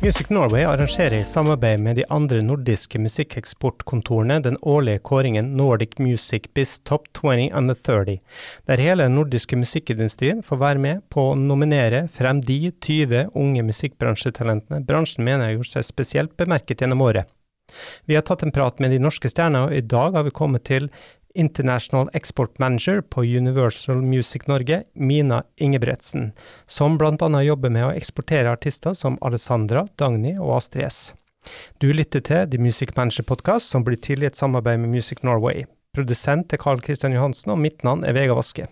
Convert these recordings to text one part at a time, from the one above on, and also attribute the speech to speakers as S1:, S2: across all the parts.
S1: Music Norway arrangerer i samarbeid med de andre nordiske musikkeksportkontorene den årlige kåringen Nordic Music Biz Top 20 Under 30, der hele den nordiske musikkindustrien får være med på å nominere frem de 20 unge musikkbransjetalentene bransjen mener har gjort seg spesielt bemerket gjennom året. Vi har tatt en prat med de norske stjernene, og i dag har vi kommet til International Export Manager på Universal Music Norge, Mina Ingebretsen, som bl.a. jobber med å eksportere artister som Alessandra, Dagny og Astrid S. Du lytter til The Music Manager Podcast, som blir til i et samarbeid med Music Norway. Produsent er Carl Christian Johansen, og mitt navn er Vega Vaske.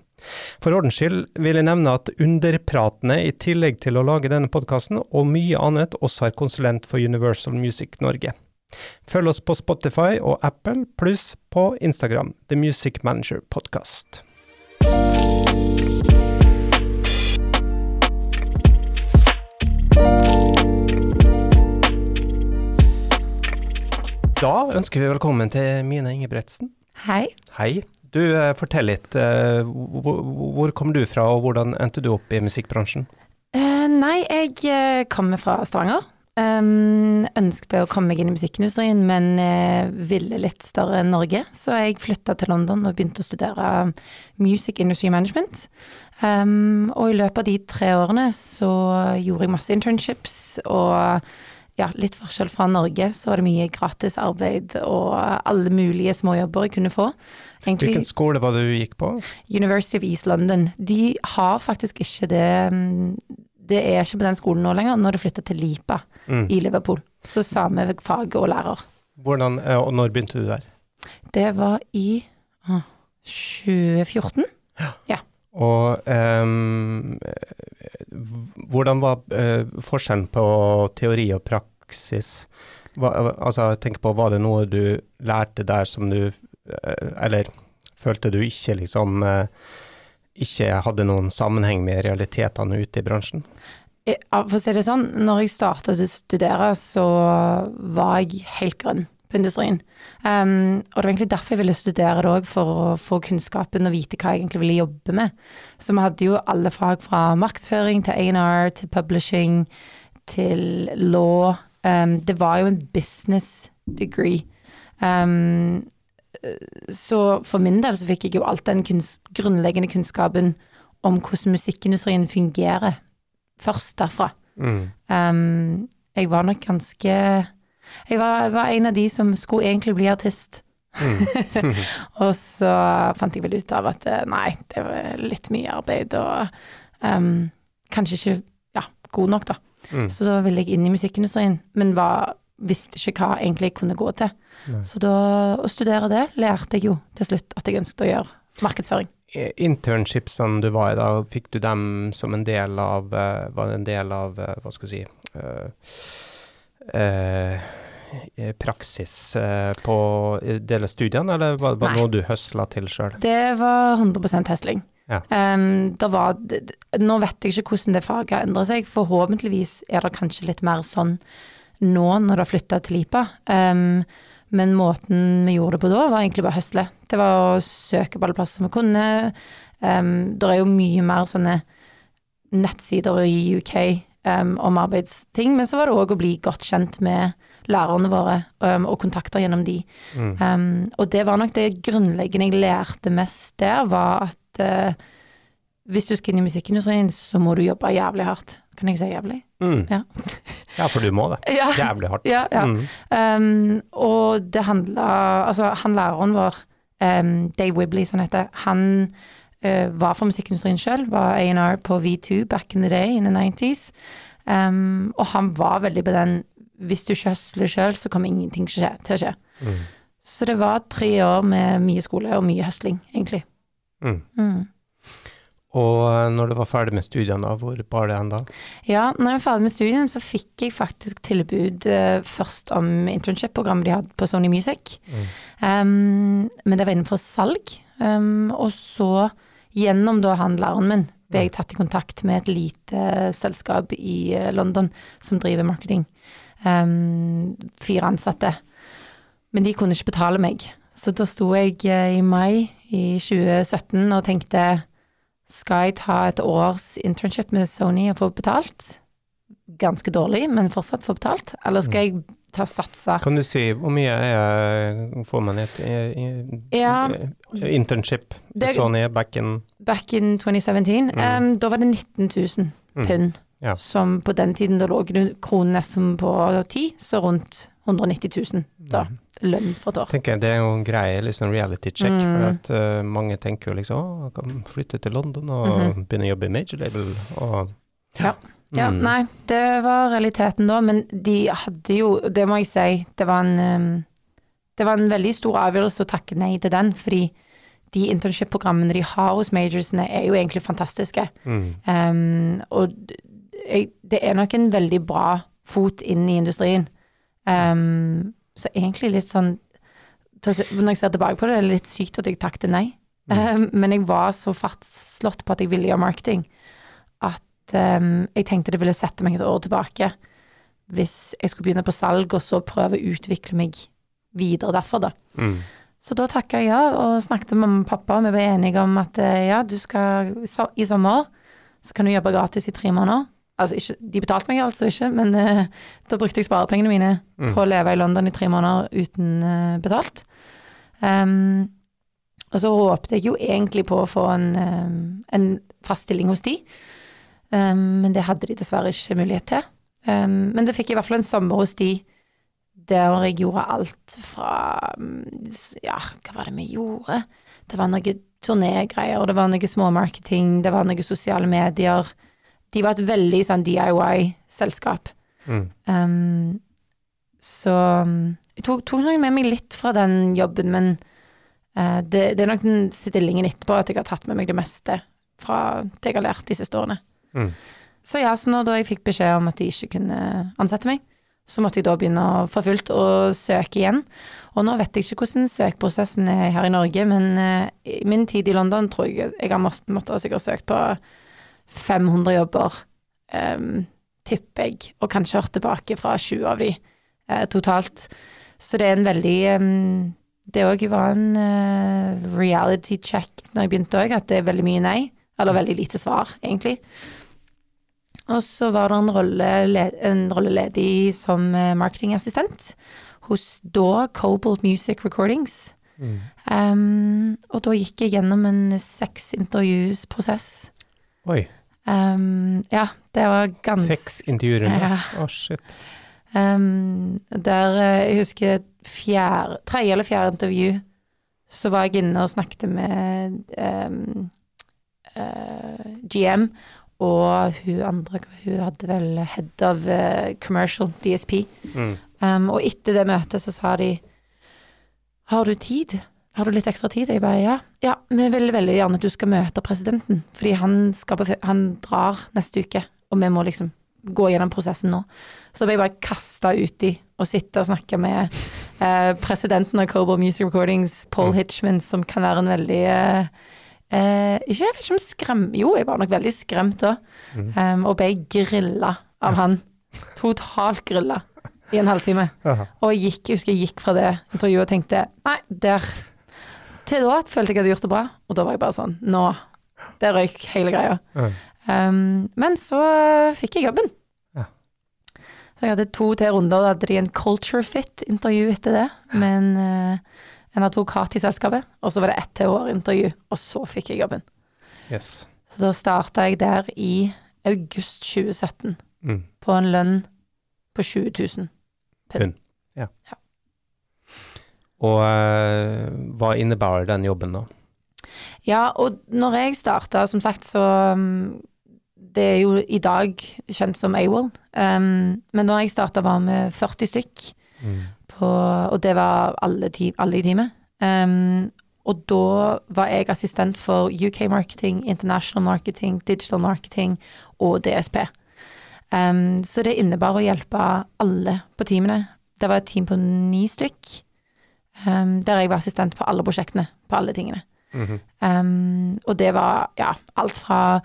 S1: For ordens skyld vil jeg nevne at Underpratene, i tillegg til å lage denne podkasten og mye annet, også er konsulent for Universal Music Norge. Følg oss på Spotify og Apple, pluss på Instagram, The Music Manager Podcast. Da ønsker vi velkommen til Mine Ingebretsen.
S2: Hei.
S1: Hei. Du, eh, fortell litt. eh, Hvor, hvor kom du fra, og hvordan endte du opp i musikkbransjen?
S2: Eh, nei, jeg eh, kommer fra Stavanger. Um, ønsket å komme meg inn i musikkindustrien, men uh, ville litt større enn Norge. Så jeg flytta til London og begynte å studere Music Industry Management. Um, og i løpet av de tre årene så gjorde jeg masse internships, og ja, litt forskjell fra Norge, så var det mye gratis arbeid og alle mulige småjobber jeg kunne få. Egentlig-
S1: Hvilken skole var det du gikk på?
S2: University of East London. De har faktisk ikke det Det er ikke på den skolen nå lenger, når du flytta til Lipa
S1: Mm.
S2: i Liverpool. Så samme fag og lærer.
S1: Hvordan, eh, og når begynte du der?
S2: Det var i ah, 2014.
S1: Og ehm, eh, hvordan var uh, forskjellen på teori og praksis? Hva, altså, tenk på, var det noe du lærte der som du Eller følte du ikke liksom eh, ikke hadde noen sammenheng med realitetene ute i bransjen?
S2: Eh, For å si det sånn, når jeg startet å studere, så var jeg helt grønn på industrien. Um, og det var egentlig derfor jeg ville studere det òg, for å få kunnskapen og vite hva jeg egentlig ville jobbe med. Så vi hadde jo alle fag fra markedsføring til A&R til publishing til law. Um, det var jo en business degree. Um, så for min del så fikk jeg jo alt den kunst, grunnleggende kunnskapen om hvordan musikkindustrien fungerer, først derfra.
S1: Mm.
S2: Um, jeg var nok ganske Jeg var, var en av de som skulle egentlig bli artist.
S1: Mm.
S2: og så fant jeg vel ut av at eh, nei, det var litt mye arbeid og um, kanskje ikke ja, god nok, da.
S1: Mm.
S2: Så da ville jeg inn i musikkindustrien, men var, visste ikke hva egentlig jeg kunne gå til.
S1: Nei.
S2: Så da å studere det lærte jeg jo til slutt at jeg ønsket å gjøre markedsføring.
S1: Eh, Internshipsene du var i da, fikk du dem som en del av eh, Var det en del av, eh, hva skal jeg si øh, øh, Praksis på del av studiene, eller var det bare noe du høsla til sjøl?
S2: Det var 100 høsling.
S1: Ja.
S2: Um, var, nå vet jeg ikke hvordan det faget har endret seg. Forhåpentligvis er det kanskje litt mer sånn nå når det har flytta til Lipa. Um, men måten vi gjorde det på da, var egentlig bare høsle. Det var å søke på alle plasser vi kunne. Um, det er jo mye mer sånne nettsider i UK um, om arbeidsting, men så var det òg å bli godt kjent med lærerne våre um, og kontakter gjennom de.
S1: Mm.
S2: Um, og det var nok det grunnleggende jeg lærte mest der, var at uh, hvis du skal inn i musikkindustrien, så må du jobbe jævlig hardt. Kan jeg si jævlig?
S1: Mm.
S2: Ja.
S1: ja, for du må det.
S2: Ja.
S1: Jævlig hardt.
S2: Ja, ja.
S1: Mm.
S2: Um, og det handla Altså, han læreren vår, um, Dave Wibley, som heter, han uh, var fra musikkindustrien sjøl, var A&R på V2 back in the day, in the 90s. Um, og han var veldig på den hvis du ikke høsler sjøl, så kommer ingenting til å skje. Til å skje.
S1: Mm.
S2: Så det var tre år med mye skole og mye høsling, egentlig.
S1: Mm. Og eh, når du var ferdig med studiene, hvor bar det hen da?
S2: Ja, når jeg var ferdig med studiene, så fikk jeg faktisk tilbud eh, først om internship-programmet de hadde på Sony Music.
S1: Mm.
S2: Um, men det var innenfor salg. Um, og så, gjennom da han læreren min, ble jeg tatt i kontakt med et lite selskap i eh, London som driver marketing. Um, fire ansatte. Men de kunne ikke betale meg. Så da sto jeg eh, i mai i 2017 og tenkte skal jeg ta et års internship med Sony og få betalt? ganske dårlig, men fortsatt få betalt, eller skal jeg ta satsa?
S1: Kan du si hvor mye er, får man et
S2: Ja.
S1: internship
S2: Det-
S1: Sony back in
S2: back in 2017?
S1: Mm.
S2: Um, da var det 19 000
S1: Mm.
S2: pund,
S1: Ja.
S2: som på den tiden da lå kronen nesten på 10, så rundt 190 000 da,
S1: Mm.
S2: lønn for et år.
S1: tenker jeg Det er jo en greie, liksom reality check,
S2: Mm.
S1: for at uh, mange tenker jo liksom å, jeg kan flytte til London og
S2: Mhm.
S1: begynne å jobbe i major label og
S2: Ja. Ja,
S1: Mm.
S2: nei, det var realiteten da, men de hadde jo, det må jeg si, det var en um, Det var en veldig stor avgjørelse å takke nei til den, fordi de internship-programmene de har hos majorsene er jo egentlig fantastiske.
S1: Mm.
S2: Em, og det er nok en veldig bra fot inn i industrien. Em, så egentlig litt sånn Når jeg ser tilbake på det, er det litt sykt at jeg takket nei. Um, men jeg var så fastslått på at jeg ville gjøre marketing, at um, jeg tenkte det ville sette meg et år tilbake hvis jeg skulle begynne på salg, og så prøve å utvikle meg videre derfor, da.
S1: Mm.
S2: Så da takka jeg ja, og snakket med mamma og pappa, og vi ble enige om at eh, ja, du skal så, i sommer så kan du jobbe gratis i tre måneder. Altså ikke, de betalte meg altså ikke, men uh, da brukte jeg sparepengene mine
S1: Mm.
S2: på å leve i London i tre måneder uten uh, betalt. Um, og så håpte jeg jo egentlig på å få en, um, en fast stilling hos de, um, men det hadde de dessverre ikke mulighet til. Em, men det fikk jeg i hvert fall en sommer hos de der jeg gjorde alt fra mm, Ja, hva var det vi gjorde? Det var noe turnégreier, det var noe småmarketing, det var noe sosiale medier. De var et veldig sånn DIY-selskap.
S1: Mm.
S2: Um, så um, jeg tok, tok nok med meg litt fra den jobben, men uh, det, det er nok den stillingen etterpå at jeg har tatt med meg det meste fra det jeg har lært de siste årene.
S1: Mm.
S2: Så ja, så når jeg fikk beskjed om at de ikke kunne ansette meg, så måtte jeg da begynne for fullt å søke igjen. Og nå vet jeg ikke hvordan søkeprosessen er her i Norge, men uh, i min tid i London tror jeg jeg har måttet, ha sikkert søkt på 500 jobber, um, tipper jeg, og kanskje hørt tilbake fra 20 av de uh, totalt. Så det er en veldig um, Det òg var en uh, reality check når jeg begynte òg, at det er veldig mye nei. Eller veldig lite svar, egentlig. Og så var det en rolle, en rolle ledig som marketingassistent hos da Cobalt Music Recordings.
S1: Mm.
S2: Um, og da gikk jeg gjennom en seks intervjusprosess.
S1: Oi.
S2: Um, ja, det var ganske
S1: Seks intervjuer nå?
S2: Ja.
S1: Å, shit.
S2: Um, der eh, jeg husker fjerde, tredje eller fjerde intervju, så var jeg inne og snakket med um, uh, GM, og hun andre, hun hadde vel head of uh, commercial, DSP.
S1: Mm.
S2: Um, og etter det møtet så sa de Har du tid? Har du litt ekstra tid? Jeg bare ja. Ja, vi vil veldig gjerne at du skal møte presidenten, fordi han, skal på, han drar neste uke, og vi må liksom gå gjennom prosessen nå. Så ble jeg bare kasta uti og sitte og snakke med eh, presidenten av Cobra Music Recordings, Paul. Hitchman, som kan være en veldig eh, eh, Ikke jeg vet ikke om skrem... Jo, jeg var nok veldig skremt da,
S1: Mm.
S2: um, og ble grilla av han. Totalt grilla i en halvtime. Og jeg gikk, jeg husker jeg gikk fra det intervjuet og tenkte nei, der Til da følte jeg at jeg hadde gjort det bra, og da var jeg bare sånn Nå. Der røyk hele greia.
S1: Mm.
S2: Um, men så fikk jeg jobben.
S1: Ja.
S2: Så jeg hadde to til runder, da hadde de en culture fit-intervju etter det, Men en, eh, en advokat i selskapet. Og så var det ett til år-intervju, og så fikk jeg jobben.
S1: Yes.
S2: Så da starta jeg der i august 2017,
S1: Mm.
S2: på en lønn på 20 000.
S1: Og eh, hva innebærer den jobben, da?
S2: Ja, og når jeg starta, som sagt, så um, Det er jo i dag kjent som AWOL. Um, men når jeg starta, var vi 40 stykk,
S1: Mm.
S2: på, og det var alle, alle i teamet. Um, og da var jeg assistent for UK marketing, international marketing, digital marketing og DSP. Um, så det innebar å hjelpe alle på teamene. Det var et team på ni stykk, um, der jeg var assistent på alle prosjektene, på alle tingene.
S1: Mhm.
S2: Um, og det var ja, alt fra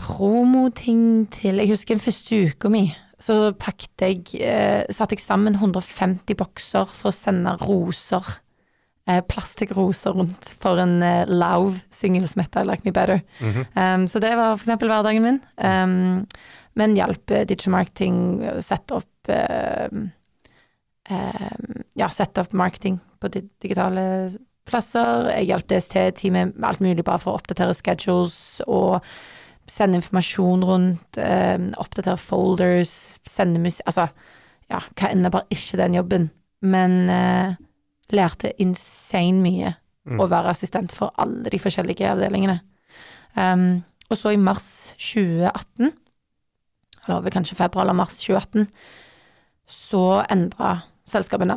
S2: promoting til Jeg husker den første uka mi, så pakket jeg eh, Satte jeg sammen 150 bokser for å sende roser. Eh, Plastikkroser rundt for en eh, Lauv singel som heter I Like Me Better.
S1: Mhm.
S2: Um, så det var for eksempel hverdagen min. Um, men hjalp eh, digital marketing å sette opp eh, eh, Ja, sette opp marketing på di digitale plasser. Jeg hjalp DST-teamet med alt mulig bare for å oppdatere schedules og sende informasjon rundt, eh, oppdatere folders, sende musikk Altså, ja, hva enn er bare ikke den jobben. Men eh, lærte insane mye
S1: Mm.
S2: å være assistent for alle de forskjellige avdelingene. Um, og så i mars 2018, eller vel kanskje februar eller mars 2018, så endra selskapet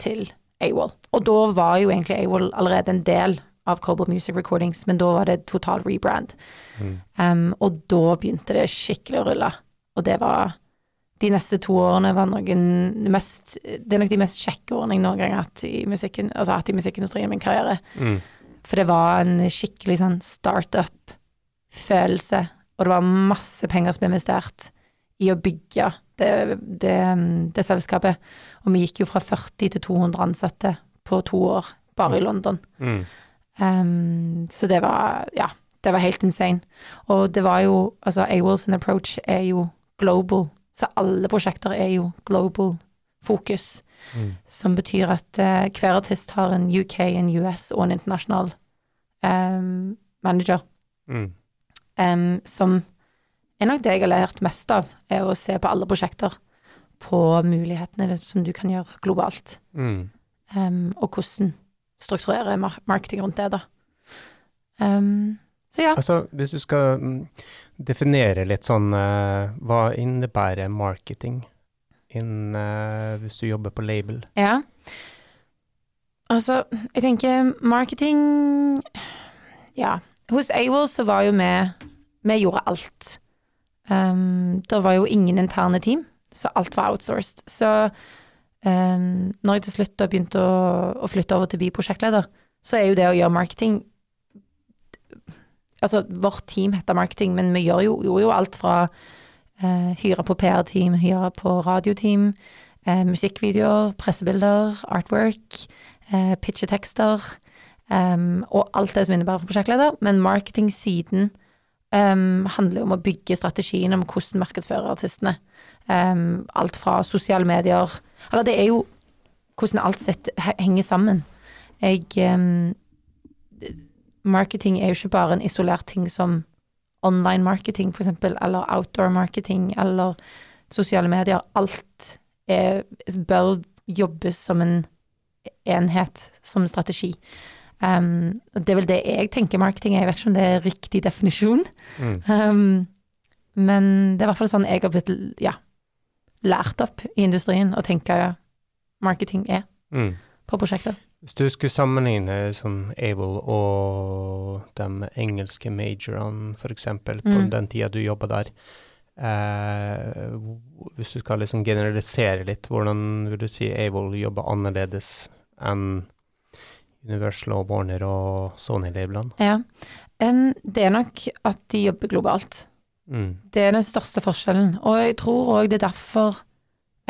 S2: til AWOL. Og da var jo egentlig AWOL allerede en del av Cobalt Music Recordings, men da var det total rebrand.
S1: Mm.
S2: Um, og da begynte det skikkelig å rulle. Og det var De neste to årene var noen mest Det er nok de mest kjekke årene jeg noen gang har hatt i musikken, altså hatt i musikkindustrien i min karriere.
S1: Mm.
S2: For det var en skikkelig sånn startup-følelse, og det var masse penger som ble investert i å bygge det, det, det selskapet. Og vi gikk jo fra 40 til 200 ansatte på to år, bare i London.
S1: Mm.
S2: Um, så det var, ja, det var helt insane. Og det var jo, altså AWOLs approach er jo global, så alle prosjekter er jo global fokus.
S1: Mm.
S2: Som betyr at uh, hver artist har en UK, en US og en internasjonal um, manager.
S1: Mm.
S2: Um, som er nok det jeg har lært mest av, er å se på alle prosjekter på mulighetene som du kan gjøre globalt.
S1: Mm.
S2: Um, og hvordan strukturere marketing rundt det, da. Um, så ja.
S1: Altså, hvis du skal mm, definere litt sånn uh, Hva innebærer marketing in, uh, hvis du jobber på label?
S2: Ja. Altså, jeg tenker marketing Ja. Hos AWOL så var jo vi Vi gjorde alt. Um, det var jo ingen interne team, så alt var outsourced. Så um, når jeg til slutt begynte å, å flytte over til å bli prosjektleder, så er jo det å gjøre marketing Altså, vårt team heter marketing, men vi jo, gjorde jo alt fra uh, hyre på PR-team, hyre på radioteam, uh, musikkvideoer, pressebilder, artwork, uh, pitchetekster Um, og alt det som innebærer for prosjektleder. Men marketing-siden um, handler jo om å bygge strategien om hvordan markedsfører artistene. Em, alt fra sosiale medier Eller det er jo hvordan alt sett henger sammen. Jeg um, Marketing er jo ikke bare en isolert ting som online marketing, eksempel, eller outdoor marketing, eller sosiale medier. Alt er, bør jobbes som en enhet, som strategi. Um, det er vel det jeg tenker marketing er. Jeg vet ikke om det er riktig definisjon.
S1: Mm.
S2: Um, men det er i hvert fall sånn jeg har blitt ja, lært opp i industrien å tenke marketing er
S1: Mm.
S2: på prosjekter.
S1: Hvis du skulle sammenligne som Able og de engelske majorene, eksempel, på
S2: Mm.
S1: den tida du jobba der, eh, hvis du skal liksom generalisere litt, hvordan vil du si Able jobber annerledes enn Universal og Warner og Sony-labelene?
S2: Ja. Um, det er nok at de jobber globalt.
S1: Mm.
S2: Det er den største forskjellen. Og jeg tror òg det er derfor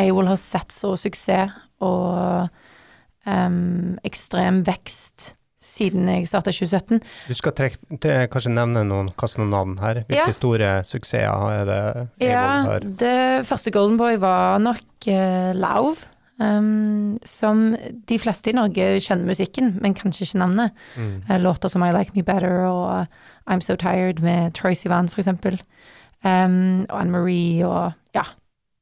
S2: AWOL har sett så suksess og um, ekstrem vekst siden jeg starta 2017.
S1: Du skal trekke, til, kanskje nevne noen, kaste noen navn her. Hvilke
S2: Ja.
S1: store suksesser er det Able
S2: Ja,
S1: har?
S2: det første Golden Boy var nok uh, Lauv. Um, som de fleste i Norge kjenner musikken, men kanskje ikke navnet.
S1: Mm.
S2: Eh, Låter som I Like Me Better og I'm So Tired med Troy Sivan, for eksempel. Um, og Anne-Marie og ja,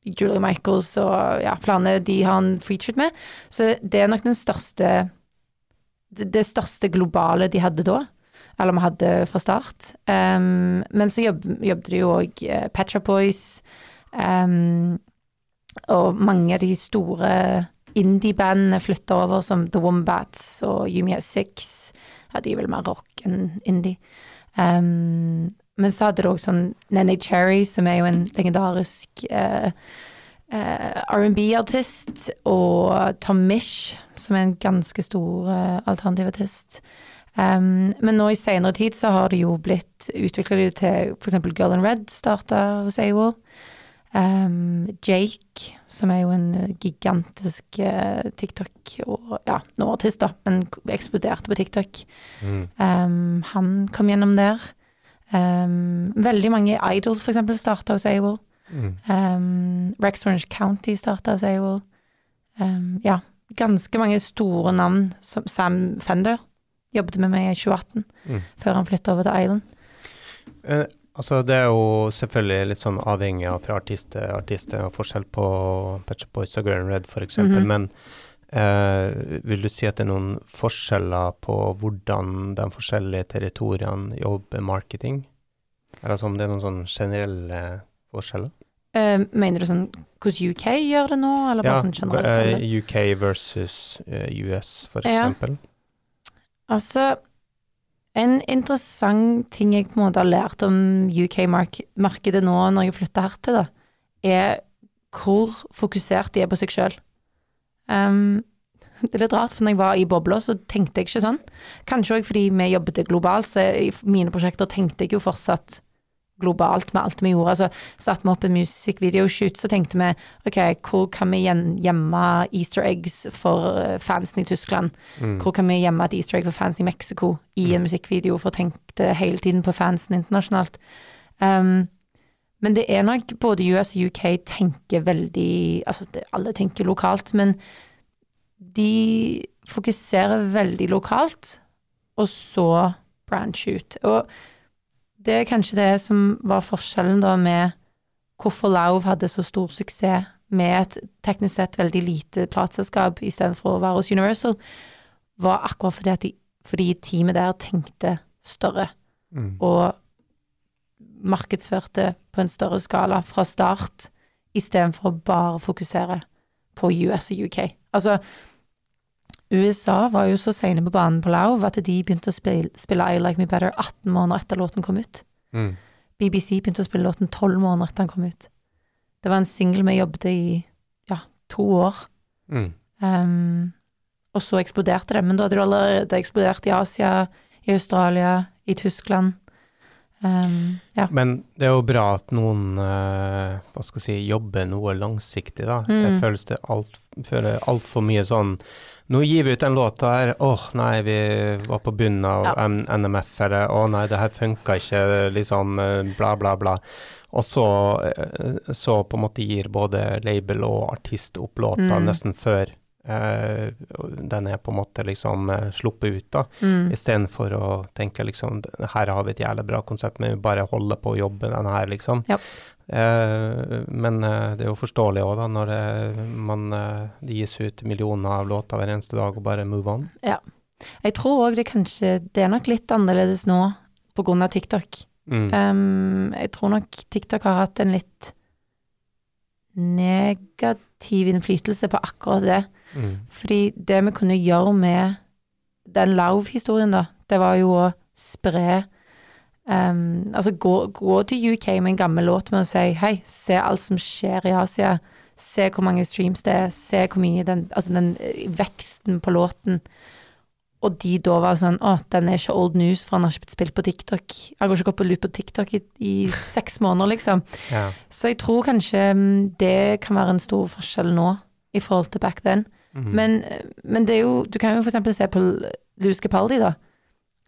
S2: Julie Michaels og ja, flere de han featured med. Så det er nok den største det, største globale de hadde da. Eller vi hadde fra start. Um, men så jobb, jobbet de jo òg uh, Pet Boys. Um, og mange av de store indie-bandene flytta over, som The Wombats og Yumi Six. Ja, de er vel mer rock enn indie. Um, men så hadde du òg sånn Nenny Cherry, som er jo en legendarisk uh, uh, R&B-artist, og Tom Mish, som er en ganske stor uh, alternativartist. Um, men nå i senere tid så har det jo blitt utvikla til eksempel Girl in Red starta hos AWOL. Um, Jake, som er jo en eh, gigantisk uh, TikTok og ja, nå artist, da, men eksploderte på TikTok.
S1: Mm.
S2: Um, han kom gjennom der. Um, veldig mange idols, for eksempel, starta hos AWOL.
S1: Mm.
S2: Rex Orange County starta hos AWOL. Ja, ganske mange store navn. Som Sam Fender jobbet med meg i 2018,
S1: Mm.
S2: før han flytta over til Island.
S1: Eh, altså, det er jo selvfølgelig litt sånn avhengig av fra artist til artist. Er forskjell på Patch Boys og Grand Red, for eksempel.
S2: -hmm.
S1: Men eh, vil du si at det er noen forskjeller på hvordan de forskjellige territoriene jobber marketing? Eller altså om det er noen sånn generelle forskjeller?
S2: Uh, mener du sånn hvordan UK gjør det nå, eller bare sånn generelt?
S1: Ja,
S2: uh,
S1: UK versus uh, US, for
S2: Ja. Altså, en interessant ting jeg på en måte har lært om UK-markedet nå når jeg flytter her til, da, er hvor fokusert de er på seg sjøl. Um, det er litt rart, for når jeg var i bobla, så tenkte jeg ikke sånn. Kanskje òg fordi vi jobbet globalt, så i mine prosjekter tenkte jeg jo fortsatt globalt med alt vi gjorde. Altså, satte vi opp en musikkvideoshoot, så tenkte vi ok, hvor kan vi gjemme easter eggs for eh, fansen i Tyskland?
S1: Mm.
S2: Hvor kan vi gjemme et easter egg for fans i Mexico i en musikkvideo, for å tenke hele tiden på fansen internasjonalt. Um, men det er nok både US og UK tenker veldig Altså, alle tenker lokalt, men de fokuserer veldig lokalt, og så branch ut. Og det er kanskje det som var forskjellen da med hvorfor Lauv hadde så stor suksess med et teknisk sett veldig lite plateselskap istedenfor å være hos Universal, var akkurat fordi, at de, fordi teamet der tenkte større
S1: Mm.
S2: og markedsførte på en større skala fra start, istedenfor å bare fokusere på US og UK. Altså, USA var jo så seine på banen på Lauv at de begynte å spille, spille I Like Me Better 18 måneder etter låten kom ut.
S1: Mm.
S2: BBC begynte å spille låten 12 måneder etter den kom ut. Det var en singel vi jobbet i ja, to år.
S1: Mm.
S2: Um, og så eksploderte det. Men da hadde det allerede eksplodert i Asia, i Australia, i Tyskland. Um, ja.
S1: Men det er jo bra at noen uh, hva skal jeg si, jobber noe langsiktig, da.
S2: Mm.
S1: Jeg føles det alt, føler mye sånn Nå gir vi ut den låta her. åh nei, vi var på bunnen av
S2: Ja.
S1: NMF-ere. å nei, det her funka ikke, liksom, bla, bla, bla. Og så, eh, så på en måte gir både label og artist opp låta
S2: Mm.
S1: nesten før eh, den er på en måte liksom sluppet ut, da.
S2: Mm.
S1: Istedenfor å tenke liksom her har vi et jævlig bra konsept, men vi bare holder på å jobbe den her, liksom.
S2: Ja.
S1: Eh, men eh, det er jo forståelig òg, da, når det, man, eh, det gis ut millioner av låter hver eneste dag, og bare move on.
S2: Jeg tror òg det kanskje Det er nok litt annerledes nå på grunn av TikTok.
S1: Mm.
S2: Um, jeg tror nok TikTok har hatt en litt negativ innflytelse på akkurat det.
S1: Mm.
S2: Fordi det vi kunne gjøre med den Lauv-historien, da, det var jo å spre um, Altså gå, gå til UK med en gammel låt med å si hei, se alt som skjer i Asia. Se hvor mange streams det er, se hvor mye den Altså den eh, veksten på låten. Og de da var sånn Å, den er ikke old news, for han har ikke blitt spilt på TikTok. Han går ikke opp på loop på TikTok i, i seks måneder, liksom.
S1: Ja.
S2: Så jeg tror kanskje mm, det kan være en stor forskjell nå i forhold til back then.
S1: Mm.
S2: Men, men det er jo Du kan jo for eksempel se på Louis Capaldi, da.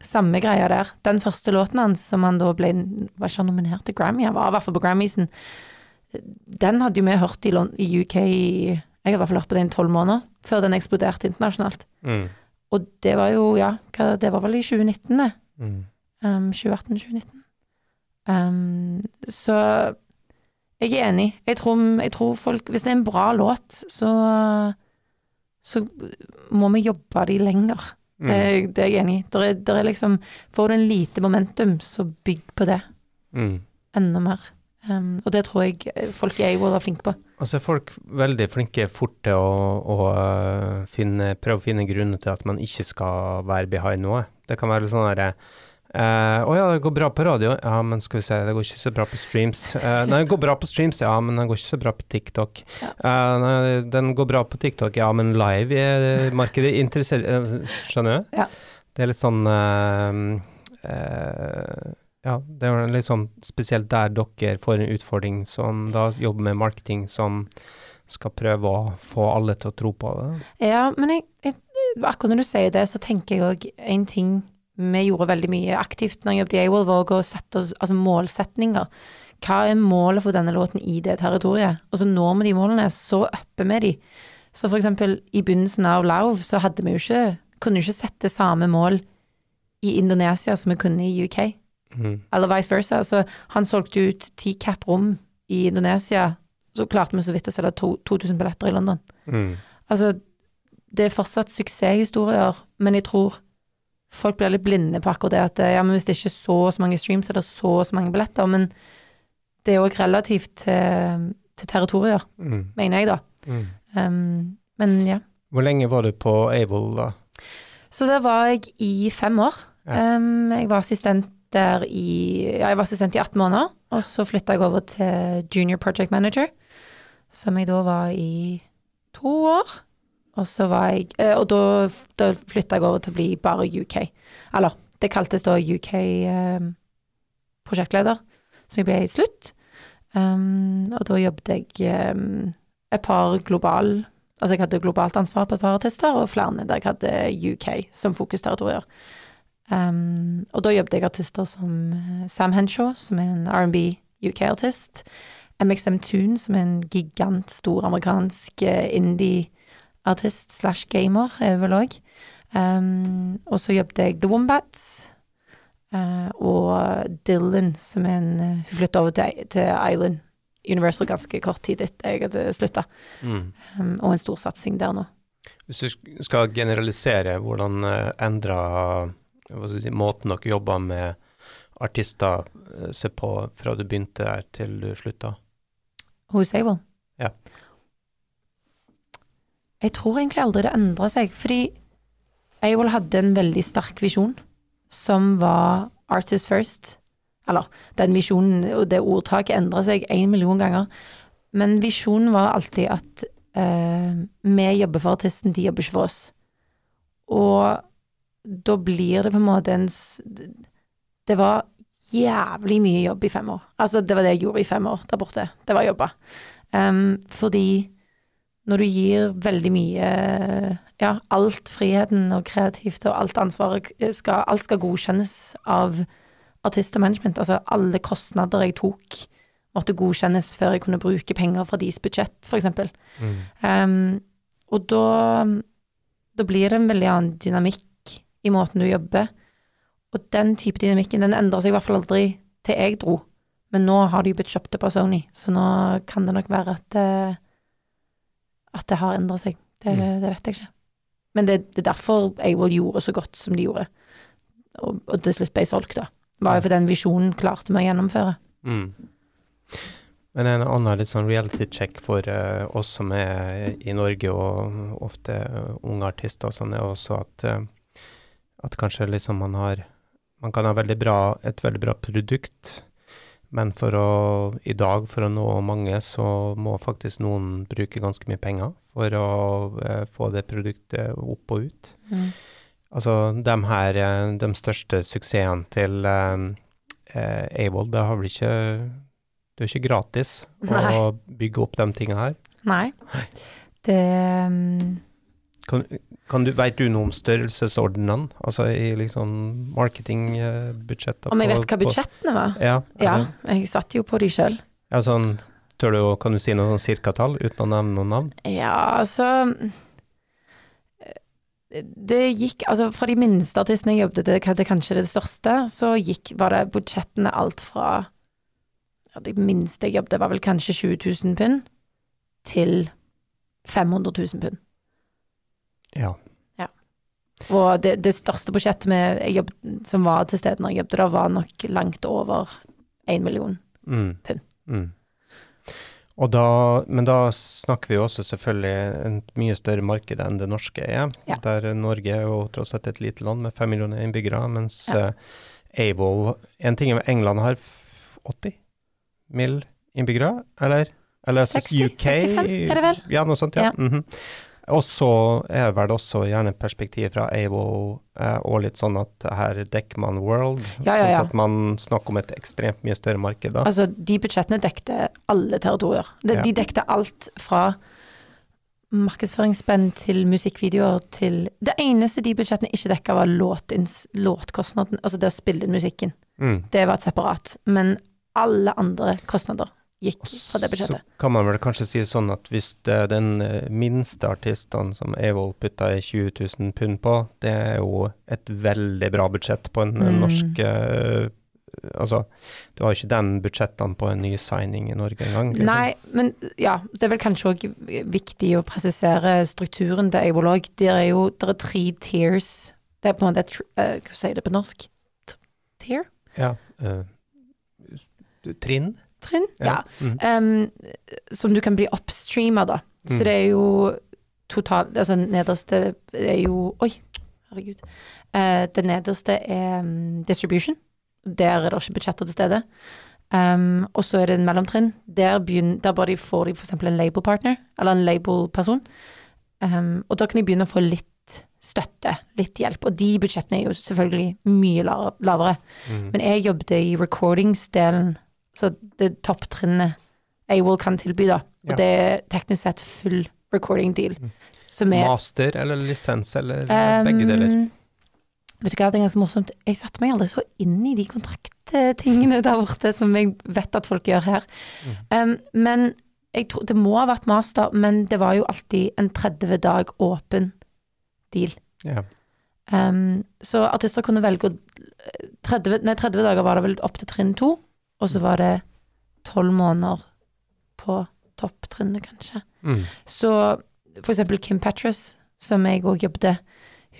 S2: Samme greia der. Den første låten hans som han da ble Var ikke nominert til Grammy? Han var i hvert fall på Grammysen. Den hadde jo vi hørt i, i UK Jeg hadde i hvert fall hørt på den i tolv måneder, før den eksploderte internasjonalt.
S1: Mm.
S2: Og det var jo, ja, det var vel i 2019, det.
S1: Mm.
S2: Um, 2018-2019. Um, så jeg er enig. Jeg tror, jeg tror folk Hvis det er en bra låt, så så må vi jobbe de lenger.
S1: Mm.
S2: Det, det er jeg enig i. Der er, der er liksom Får du en lite momentum, så bygg på det
S1: Mm.
S2: enda mer. Um, og det tror jeg eh, folk i AWOL var flinke på.
S1: Og så er folk veldig flinke fort til å, å øh, finne, prøve å finne grunner til at man ikke skal være behind noe. Det kan være sånn uh, Å ja, det går bra på radio. Ja, men skal vi se, det går ikke så bra på streams. Uh, nei, det går bra på streams, ja, men det går ikke så bra på TikTok.
S2: Ja.
S1: Uh, nei, den går bra på TikTok, ja, men live i markedet interesserer eh, Skjønner du?
S2: Ja.
S1: Det er litt sånn eh, eh, ja, det er litt sånn spesielt der dere får en utfordring som da jobber med marketing som skal prøve å få alle til å tro på det.
S2: Ja, men jeg, jeg, akkurat når du sier det, så tenker jeg òg en ting vi gjorde veldig mye aktivt når jeg jobbet i AWOL, var å sette oss altså målsetninger. Hva er målet for denne låten i det territoriet? Og så når vi de målene, så upper vi de. Så for eksempel i begynnelsen av Lauv så hadde vi jo ikke, kunne ikke sette samme mål i Indonesia som vi kunne i UK,
S1: Mm.
S2: eller vice versa. Så han solgte ut ti cap-rom i Indonesia, så klarte vi så vidt å selge 2000 billetter i London.
S1: Mm.
S2: Altså, det er fortsatt suksesshistorier, men jeg tror folk blir litt blinde på akkurat det at ja, men hvis det ikke er så og så mange streams, er det så og så mange billetter. Men det er òg relativt til, til territorier,
S1: Mm.
S2: mener jeg, da.
S1: Mm.
S2: Um, men ja.
S1: Hvor lenge var du på Able da?
S2: Så der var jeg i fem år.
S1: Ja.
S2: Um, jeg var assistent der i Ja, jeg var assistent i 18 måneder, og så flytta jeg over til junior project manager, som jeg da var i to år. Og så var jeg eh, Og da, da flytta jeg over til å bli bare UK. Eller, det kaltes da UK eh, som jeg ble i slutt. Um, og da jobbet jeg um, et par global Altså jeg hadde globalt ansvar på et par artister, og flere der jeg hadde UK som fokusterritorier. Um, og da jobbet jeg artister som Sam Henshaw, som er en R&B UK-artist. MXM Toon, som er en gigantstor amerikansk eh, indie-artist slash gamer, er vel òg. Um, og så jobbet jeg The Wombats. Uh, og Dylan, som er en eh, Hun flytta over til, til Island Universal ganske kort tid etter jeg hadde slutta.
S1: Mm.
S2: Um, og en stor satsing der nå.
S1: Hvis du skal generalisere, hvordan endra si, måten dere jobba med artister eh, seg på fra du begynte der til du slutta?
S2: Hos Able?
S1: Ja.
S2: Jeg tror egentlig aldri det endra seg, fordi Able hadde en veldig sterk visjon, som var artist first. Eller, den visjonen og det ordtaket endra seg en million ganger. Men visjonen var alltid at eh, vi jobber for artisten, de jobber ikke for oss. Og da blir det på en måte en Det var jævlig mye jobb i fem år. Altså, det var det jeg gjorde i fem år der borte. Det var jobba. Um, fordi når du gir veldig mye Ja, alt friheten og kreativt og alt ansvaret skal, Alt skal godkjennes av artist og management. Altså, alle kostnader jeg tok, måtte godkjennes før jeg kunne bruke penger fra deres budsjett, eksempel.
S1: Mm.
S2: Um, og da, da blir det en veldig annen dynamikk i måten du jobber. Og den type dynamikken den endrer seg i hvert fall aldri til jeg dro. Men nå har de jo blitt kjøpt opp av Sony, så nå kan det nok være at det, at det har endret seg. Det,
S1: Mm.
S2: det vet jeg ikke. Men det, det er derfor Avold gjorde så godt som de gjorde. Og, og til slutt ble solgt, da. Var jo for den visjonen klarte vi å gjennomføre.
S1: Mm. Men en annen litt sånn reality check for uh, oss som er i Norge, og ofte eh, unge artister og sånn, er også at, uh, at kanskje liksom man har Man kan ha veldig bra, et veldig bra produkt, men for å i dag, for å nå mange, så må faktisk noen bruke ganske mye penger for å eh, få det produktet opp og ut.
S2: Mm.
S1: Altså, de her, eh, de største suksessene til eh, eh, Avold, det har vel ikke Det er jo ikke gratis
S2: Nei.
S1: å bygge opp de tingene her.
S2: Nei. Det um,
S1: Kan, kan du, Vet du noe om størrelsesordenen? Altså i liksom marketingbudsjettet?
S2: Om jeg vet hva budsjettene var?
S1: Ja.
S2: Ja, jeg satt jo på de sjøl.
S1: ja sånn, tør du, kan du si noe sånn cirkatall, uten å nevne noen navn?
S2: Ja, altså Det gikk Altså, fra de minste artistene jeg jobbet til, til kanskje det største, så gikk, var det budsjettene alt fra ja, De minste jeg jobbet, var vel kanskje 20 000 pund, til 500 000 pund.
S1: Ja.
S2: Og det, det største budsjettet jobbet, som var til stede når jeg jobbet der, var nok langt over én million.
S1: Mm.
S2: Pund.
S1: Mm. Da, men da snakker vi også selvfølgelig en mye større marked enn det norske er.
S2: Ja.
S1: Der Norge er jo tross alt et lite land med fem millioner innbyggere, mens
S2: Ja.
S1: uh, Avoll En ting er England har 80 mill. innbyggere, eller? Eller altså
S2: 60,
S1: UK
S2: 65 er det vel?
S1: Ja, noe sånt, ja.
S2: Ja.
S1: Mhm. Og så er vel også gjerne perspektivet fra Avoll eh, og litt sånn at her dekker man world,
S2: Ja, ja, ja.
S1: sånn at man snakker om et ekstremt mye større marked da.
S2: Altså, de budsjettene dekte alle territorier. De,
S1: Ja.
S2: de dekte alt fra markedsføringsspenn til musikkvideoer til Det eneste de budsjettene ikke dekka, var låtins, låtkostnaden, altså det å spille musikken.
S1: Mm.
S2: Det var et separat. Men alle andre kostnader gikk fra det budsjettet.
S1: Så kan man vel kanskje si sånn at hvis det er den eh, minste artisten som Evold putta i 20 000 pund på, det er jo et veldig bra budsjett på en eh,
S2: Mm.
S1: norsk eh, Altså, du har jo ikke den budsjettene på en ny signing i Norge engang. liksom.
S2: Nei, men ja, det er vel kanskje òg viktig å presisere strukturen til Evold òg. Det er jo der er tre tiers. Det er på en måte et Hva sier det på norsk? Tier?
S1: Ja. Uh, trinn?
S2: Trinn? Ja.
S1: Ja.
S2: Um, som du kan bli upstreama, da. Så
S1: Mm.
S2: det er jo totalt Altså nederste er jo Oi, herregud. Uh, det nederste er um, distribution. Der er det ikke budsjetter til stede. Um, og så er det en mellomtrinn. Der, begynner, der bare de får de f.eks. en label partner, eller en label-person. Um, og da kan de begynne å få litt støtte, litt hjelp. Og de budsjettene er jo selvfølgelig mye lavere.
S1: Mm.
S2: Men jeg jobbet i recordingsdelen, så det topptrinnet AWOL kan tilby, da. Og
S1: Ja.
S2: det er teknisk sett full recording deal.
S1: Mm.
S2: Som er
S1: Master eller lisens eller begge deler?
S2: Um, Vet du hva, det er ganske morsomt. Jeg satte meg aldri så inn i de kontrakttingene der borte som jeg vet at folk gjør her. Um, men jeg tror Det må ha vært master, men det var jo alltid en 30 dag åpen deal.
S1: Ja.
S2: Um, så artister kunne velge å 30, Nei, 30 dager var det vel opp til trinn to, og så var det 12 måneder på topptrinnet, kanskje.
S1: Mm.
S2: Så for eksempel Kim Petras, som jeg òg jobbet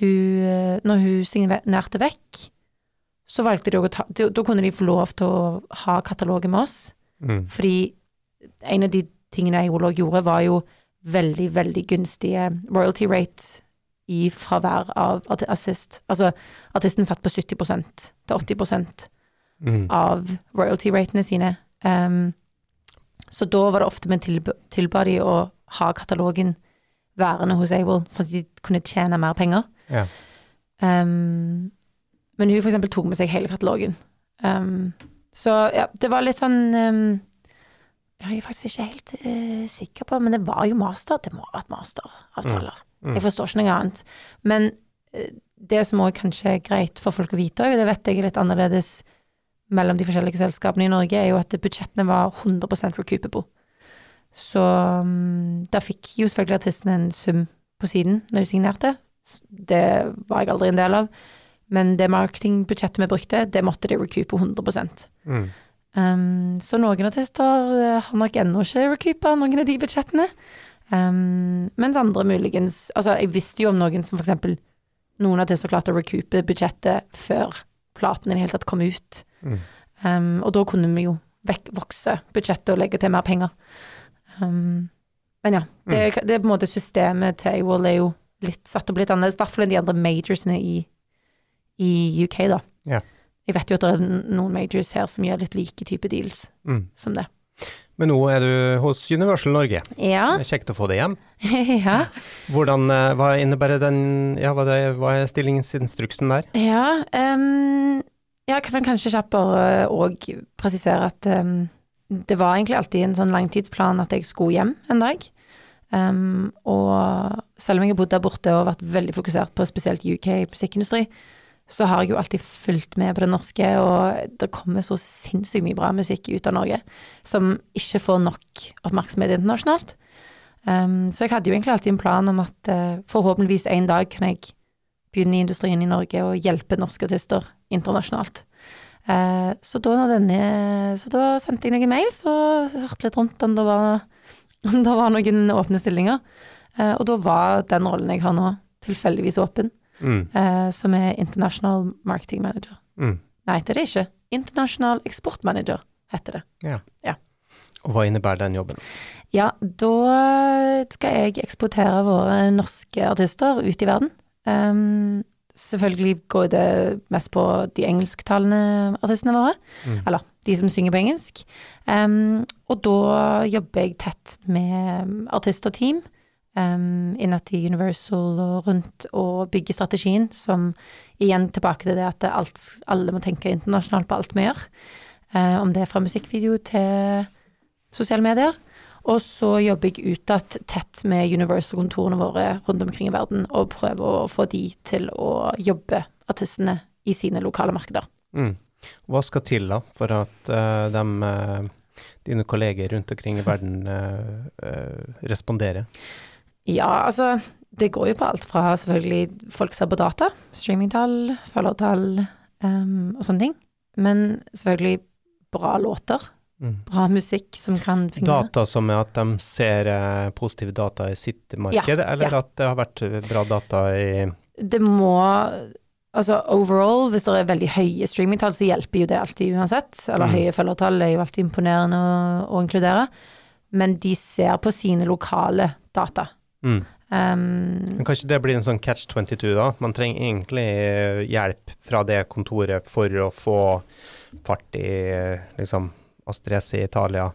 S2: hun, eh, Når hun signerte vekk, så valgte de å ta Da kunne de få lov til å ha katalogen med oss,
S1: Mm.
S2: fordi en av de tingene òg gjorde, var jo veldig, veldig gunstige royalty rates i fravær av artist. Altså, artisten satt på 70 til 80
S1: Mm.
S2: av royalty-ratene sine. Um, så da var det ofte vi tilb tilba de å ha katalogen værende hos Able, sånn at de kunne tjene mer penger.
S1: Ja.
S2: Um, men hun eksempel tok med seg hele katalogen. Um, så ja, det var litt sånn um, Jeg er faktisk ikke helt uh, sikker på, men det var jo master. Det må ha vært masteravtaler.
S1: Mm.
S2: Jeg forstår ikke noe annet. Men uh, det som òg kanskje er greit for folk å vite òg, det vet jeg er litt annerledes mellom de forskjellige selskapene i Norge, er jo at budsjettene var 100% recoupable. Så um, da fikk jo selvfølgelig artistene en sum på siden når de signerte. Det var jeg aldri en del av. Men det marketingbudsjettet vi brukte, det måtte de recoupe 100
S1: Mm.
S2: um, Så noen artister eh, har nok ennå ikke recoupa noen av de budsjettene. Um, mens andre muligens Altså, jeg visste jo om noen som eksempel Noen artister klarte å recoupe budsjettet før platen i det hele tatt kom ut.
S1: Mm.
S2: Um, og da kunne vi jo vekk, vokse budsjettet og legge til mer penger. Um, men ja, det,
S1: Mm.
S2: det er på en måte systemet til AWOL er jo litt satt opp litt annerledes, i hvert fall enn de andre majorsene i, i UK, da.
S1: Yeah.
S2: Jeg vet jo at det er noen majors her som gjør litt like type deals
S1: Mm.
S2: som det.
S1: Men nå er du hos Universal Norge.
S2: Ja.
S1: Det er kjekt å få det hjem.
S2: ja.
S1: Hvordan, eh, hva innebærer den, ja, hva, er stillingsinstruksen der?
S2: Ja, um, ja, jeg kan kanskje kjappere òg presisere at um, det var egentlig alltid en sånn langtidsplan at jeg skulle hjem en dag. Um, og selv om jeg har bodd der borte og vært veldig fokusert på spesielt UK musikkindustri, så har jeg jo alltid fulgt med på det norske, og det kommer så sinnssykt mye bra musikk ut av Norge som ikke får nok oppmerksomhet internasjonalt. Um, så jeg hadde jo egentlig alltid en plan om at uh, forhåpentligvis en dag kan jeg begynne i industrien i Norge og hjelpe norske artister internasjonalt. Uh, så, da denne, så da sendte jeg noen mails og hørte litt rundt om det var, om det var noen åpne stillinger. Uh, og da var den rollen jeg har nå, tilfeldigvis åpen,
S1: Mm.
S2: eh, som er International Marketing Manager.
S1: Mm.
S2: Nei, det er det ikke. International Export Manager heter det.
S1: Og hva innebærer den jobben?
S2: Ja, da skal jeg eksportere våre norske artister ut i verden. Um, selvfølgelig går det mest på de engelsktalende artistene våre,
S1: Mm.
S2: eller de som synger på engelsk. Um, og da jobber jeg tett med artist og team um, innad i Universal og rundt, og bygge strategien, som igjen tilbake til det at alt, alle må tenke internasjonalt på alt vi gjør. Eh, om det er fra musikkvideo til sosiale medier. Og så jobber jeg utad tett med Universal-kontorene våre rundt omkring i verden, og prøver å få de til å jobbe artistene i sine lokale markeder.
S1: Mm. Hva skal til da for at uh, de, uh, dine kolleger rundt omkring i verden uh, responderer?
S2: Ja, altså det går jo på alt fra selvfølgelig folk ser på data, streamingtall, følgertall um, og sånne ting. Men selvfølgelig bra låter. Mm. Bra musikk som kan
S1: fungere. Data som er at de ser eh, positive data i sitt marked, ja, eller ja. at det har vært bra data i
S2: Det må Altså overall, hvis det er veldig høye streamingtall, så hjelper jo det alltid uansett. Eller mm. høye følgertall er jo alltid imponerende å, å, inkludere. Men de ser på sine lokale data.
S1: Mm. Um, Men kanskje det blir en sånn catch 22, da? Man trenger egentlig hjelp fra det kontoret for å få fart i liksom Astrese i Italia,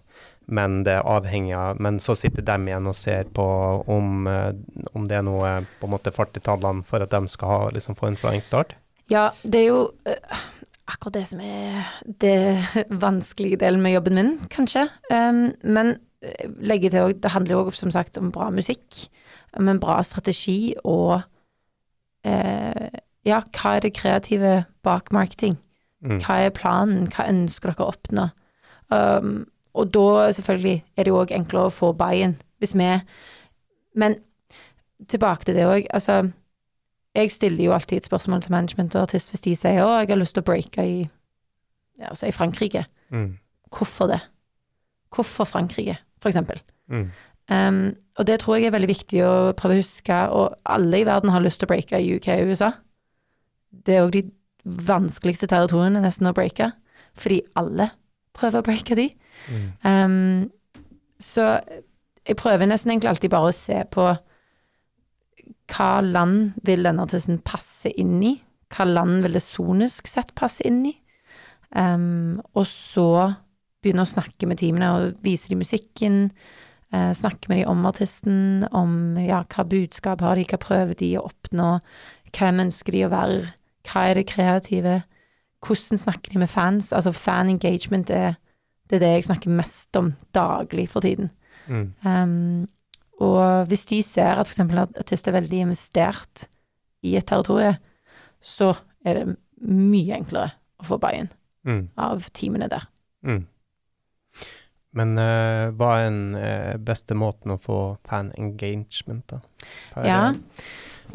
S1: men det er avhengig av Men så sitter de igjen og ser på om, eh, om det er noe på en måte fart i tallene for at de skal ha, liksom, få en flying start?
S2: Ja, det er jo uh, akkurat det som er det vanskelige delen med jobben min, kanskje. Um, men eh, legge til òg, det handler jo som sagt om bra musikk, om en bra strategi og eh, ja, hva er det kreative bak marketing? Mm. Hva er planen, hva ønsker dere å oppnå? Um, og da selvfølgelig er det jo òg enklere å få buy-in hvis vi Men tilbake til det òg, altså Jeg stiller jo alltid et spørsmål til management og artist hvis de sier 'Å, jeg har lyst til å breake i ja, altså i Frankrike'. Mm. Hvorfor det? Hvorfor Frankrike, eksempel? Mm. Um, og det tror jeg er veldig viktig å prøve å huske, og alle i verden har lyst til å breake i UK og USA. Det er òg de vanskeligste territoriene nesten å breake, fordi alle prøver å breake de. Mm. Um, så jeg prøver nesten egentlig alltid bare å se på hva land vil denne artisten passe inn i? Hva land vil det sonisk sett passe inn i? Um, og så begynne å snakke med teamene og vise dem musikken. Eh, snakke med dem om artisten, om ja, hva budskap har de, hva prøver de å oppnå, hvem ønsker de å være, hva er det kreative? hvordan snakker de med fans? Altså fan engagement er det, er det jeg snakker mest om daglig for tiden. Mm. Um, og hvis de ser at f.eks. en artist er veldig investert i et territorium, så er det mye enklere å få buy-in mm. av teamene der. Mm.
S1: Men uh, hva er den uh, beste måten å få fan engagement, da?
S2: Per, ja.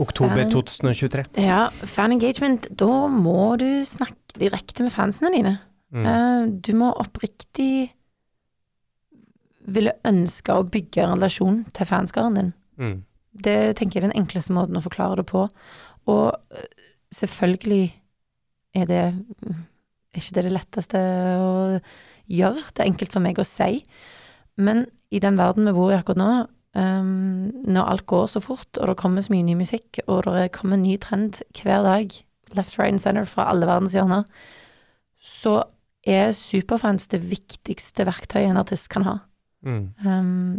S1: Oktober fan, 2023.
S2: Ja, fan engagement, da må du snakke direkte med fansene dine. Mm. Uh, du må oppriktig ville ønske å bygge en relasjon til fanskaren din. Mm. Det tenker jeg er den enkleste måten å forklare det på. Og selvfølgelig er det ikke det det letteste å gjøre. Det er enkelt for meg å si. Men i den verden vi bor i akkurat nå, Um, når alt går så fort, og det kommer så mye ny musikk, og det kommer en ny trend hver dag, left, right and center fra alle verdens hjørner, så er superfans det viktigste verktøyet en artist kan ha. Mm. Um,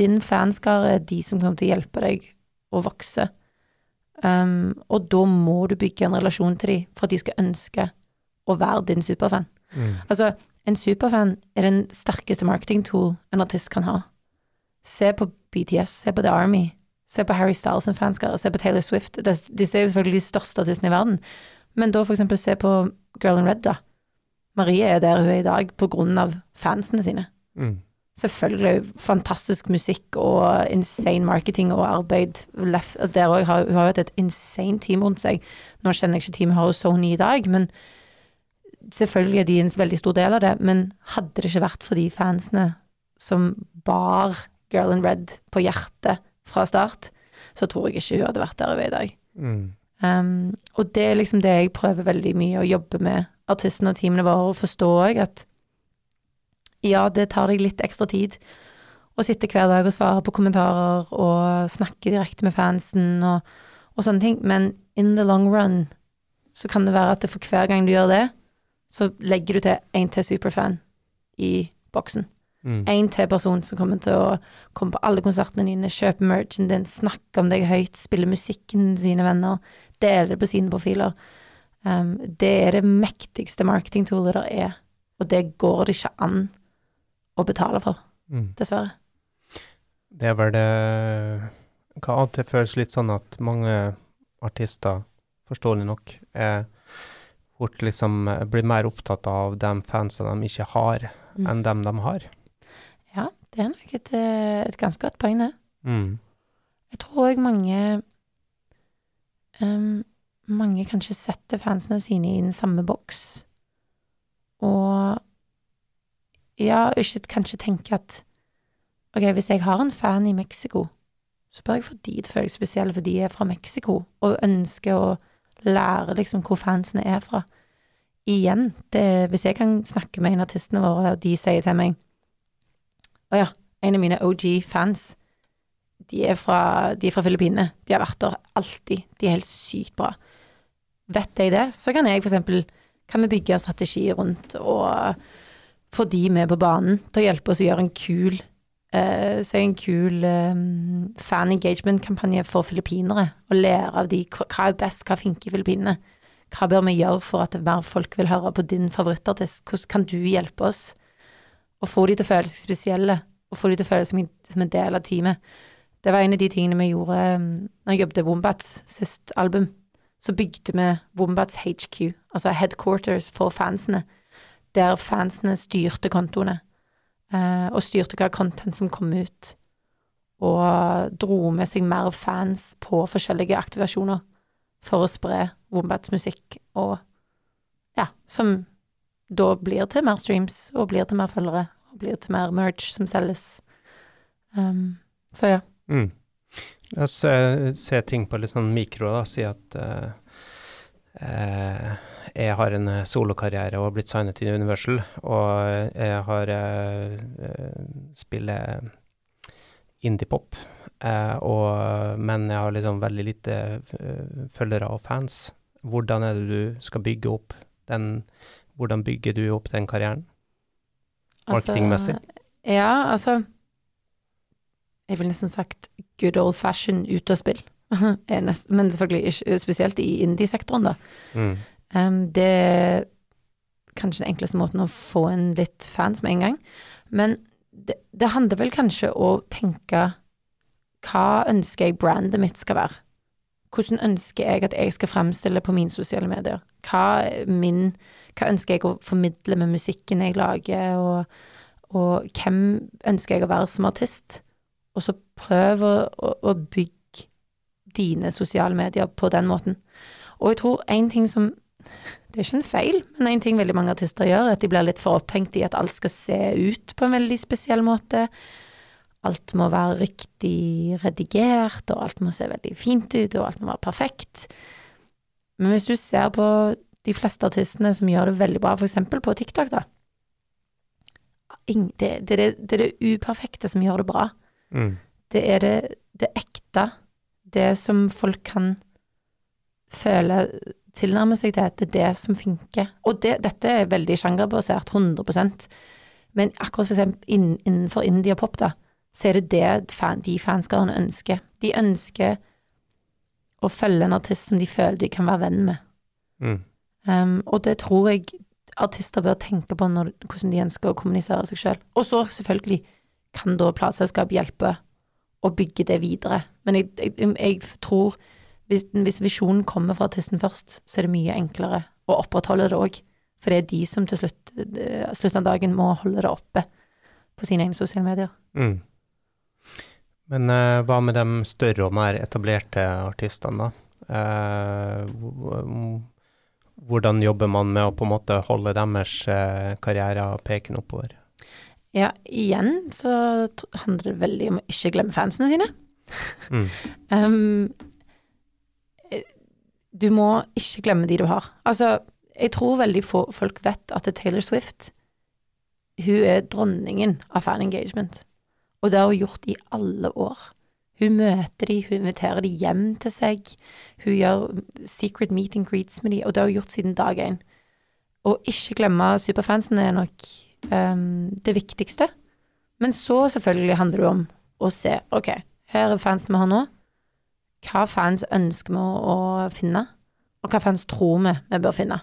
S2: din fanskare er de som kommer til å hjelpe deg å vokse. Um, og da må du bygge en relasjon til dem for at de skal ønske å være din superfan. Mm. Altså, en superfan er den sterkeste marketing tool en artist kan ha. Se på BTS, se på The Army, se på Harry Styles som fanskare, se på Taylor Swift. Disse er jo selvfølgelig de største artistene i verden. Men da for eksempel se på Girl in Red, da. Marie er der hun er i dag på grunn av fansene sine. Mm. Selvfølgelig fantastisk musikk og insane marketing og arbeid. Left, der hun har jo hatt et insane team rundt seg. Nå kjenner jeg ikke teamet hennes Sony i dag, men selvfølgelig er de en veldig stor del av det. Men hadde det ikke vært for de fansene som bar Girl in Red på hjertet fra start, så tror jeg ikke hun hadde vært der hun er i dag. Mm. Um, og det er liksom det jeg prøver veldig mye å jobbe med artistene og teamene våre, og forstå òg at ja, det tar deg litt ekstra tid å sitte hver dag og svare på kommentarer og snakke direkte med fansen og, og sånne ting, men in the long run så kan det være at det for hver gang du gjør det, så legger du til en til superfan i boksen. Én mm. til person som kommer til å komme på alle konsertene dine, kjøpe merchen din, snakke om deg høyt, spille musikken til sine venner, dele det på sine profiler. Um, det er det mektigste marketingtoolet der er, og det går det ikke an å betale for, mm. dessverre.
S1: Det er vel det Hva av og til føles litt sånn at mange artister, forståelig nok, er fort liksom blir mer opptatt av de fansene de ikke har,
S2: Mm.
S1: enn dem de har.
S2: Ja, det er nok et, eh, et ganske godt poeng, det.
S1: Mm.
S2: Jeg tror òg mange um, Mange kanskje setter fansene sine i den samme boks. Og ja, ikke kanskje tenke at OK, hvis jeg har en fan i Mexico, så bør jeg få de til å føle seg spesielle fordi de er fra Mexico, og ønsker å lære liksom hvor fansene er fra. Igjen, det, hvis jeg kan snakke med en av artistene våre, og de sier til meg Å ja, en av mine OG-fans de er, fra, de fra Filippinene. De har vært der alltid. De er helt sykt bra. Vet jeg det, så kan jeg for eksempel Kan vi bygge en strategi rundt og få de med på banen til å hjelpe oss å gjøre en kul eh, Si en kul eh, fan engagement-kampanje for filippinere, og lære av de hva er best, hva funker i Filippinene. Hva bør vi gjøre for at mer folk vil høre på din favorittartist? Hvordan kan du hjelpe oss? Og få de til å føle seg spesielle, og få de til å føle seg som en del av teamet. Det var en av de tingene vi gjorde um, når jeg jobbet Wombats sist album. Så bygde vi Wombats HQ, altså headquarters for fansene, der fansene styrte kontoene, eh, og styrte hva content som kom ut, og dro med seg mer fans på forskjellige aktivasjoner for å spre Wombats musikk, og ja, som da blir til mer streams, og blir til mer følgere, og blir til mer merch som selges. Um, så ja.
S1: Mm. La oss se, se ting på litt sånn mikro, da. Si at uh, eh, jeg har en eh, solokarriere og har blitt signet til Universal, og jeg har eh, eh, spiller indie-pop. Uh, men jeg har liksom veldig lite uh, følgere og fans. Hvordan er det du skal bygge opp den Hvordan bygger du opp den karrieren? Marketingmessig?
S2: Altså, ja, altså Jeg ville nesten sagt good old fashion utspill. Men selvfølgelig spesielt i indie-sektoren, da.
S1: Mm.
S2: Um, det er kanskje den enkleste måten å få en litt fans med en gang. Men det, det handler vel kanskje å tenke hva ønsker jeg brandet mitt skal være? Hvordan ønsker jeg at jeg skal fremstille på mine sosiale medier? Hva, min, hva ønsker jeg å formidle med musikken jeg lager, og, og hvem ønsker jeg å være som artist? Og så prøv å, å, å bygge dine sosiale medier på den måten. Og jeg tror en ting som Det er ikke en feil, men en ting veldig mange artister gjør, er at de blir litt for opphengt i at alt skal se ut på en veldig spesiell måte. Alt må være riktig redigert, og alt må se veldig fint ut, og alt må være perfekt. Men hvis du ser på de fleste artistene som gjør det veldig bra, eksempel på TikTok, da. Det, det, det, det er det uperfekte som gjør det bra.
S1: Mm.
S2: Det er det, det ekte, det som folk kan føle tilnærme seg til, det er det som funker. Og det, dette er veldig sjangerbasert, 100% Men akkurat for eksempel innenfor indie pop, da, så er det det fan, de fanskarene ønsker. De ønsker å følge en artist som de føler de kan være venn med.
S1: Mm.
S2: Um, og det tror jeg artister bør tenke på når, hvordan de ønsker å kommunisere seg sjøl. Og så selvfølgelig kan da plateselskap hjelpe å bygge det videre. Men jeg, jeg, jeg tror hvis, hvis visjonen kommer fra artisten først, så er det mye enklere å opprettholde det òg. For det er de som til slutt, eh, slutten av dagen må holde det oppe på sine egne sosiale medier.
S1: Mm. Men uh, hva med de større og mer etablerte artistene, da? Uh, hvordan jobber man med å på en måte holde deres uh, karriere pekende oppover?
S2: Ja, igjen så handler det veldig om å ikke glemme fansene sine.
S1: Mm.
S2: Um, du må ikke glemme de du har. Altså, jeg tror veldig få folk vet at Taylor Swift, hun er dronningen av fan engagement. Og det har hun gjort i alle år. Hun møter de, hun inviterer de hjem til seg, hun gjør secret meet and greets med de, og det har hun gjort siden dag én. Og ikke glemme superfansen er nok um, det viktigste. Men så selvfølgelig handler det om å se, ok, her er fansene vi har nå, hva fans ønsker vi å, å finne, og hva fans tror vi vi bør finne.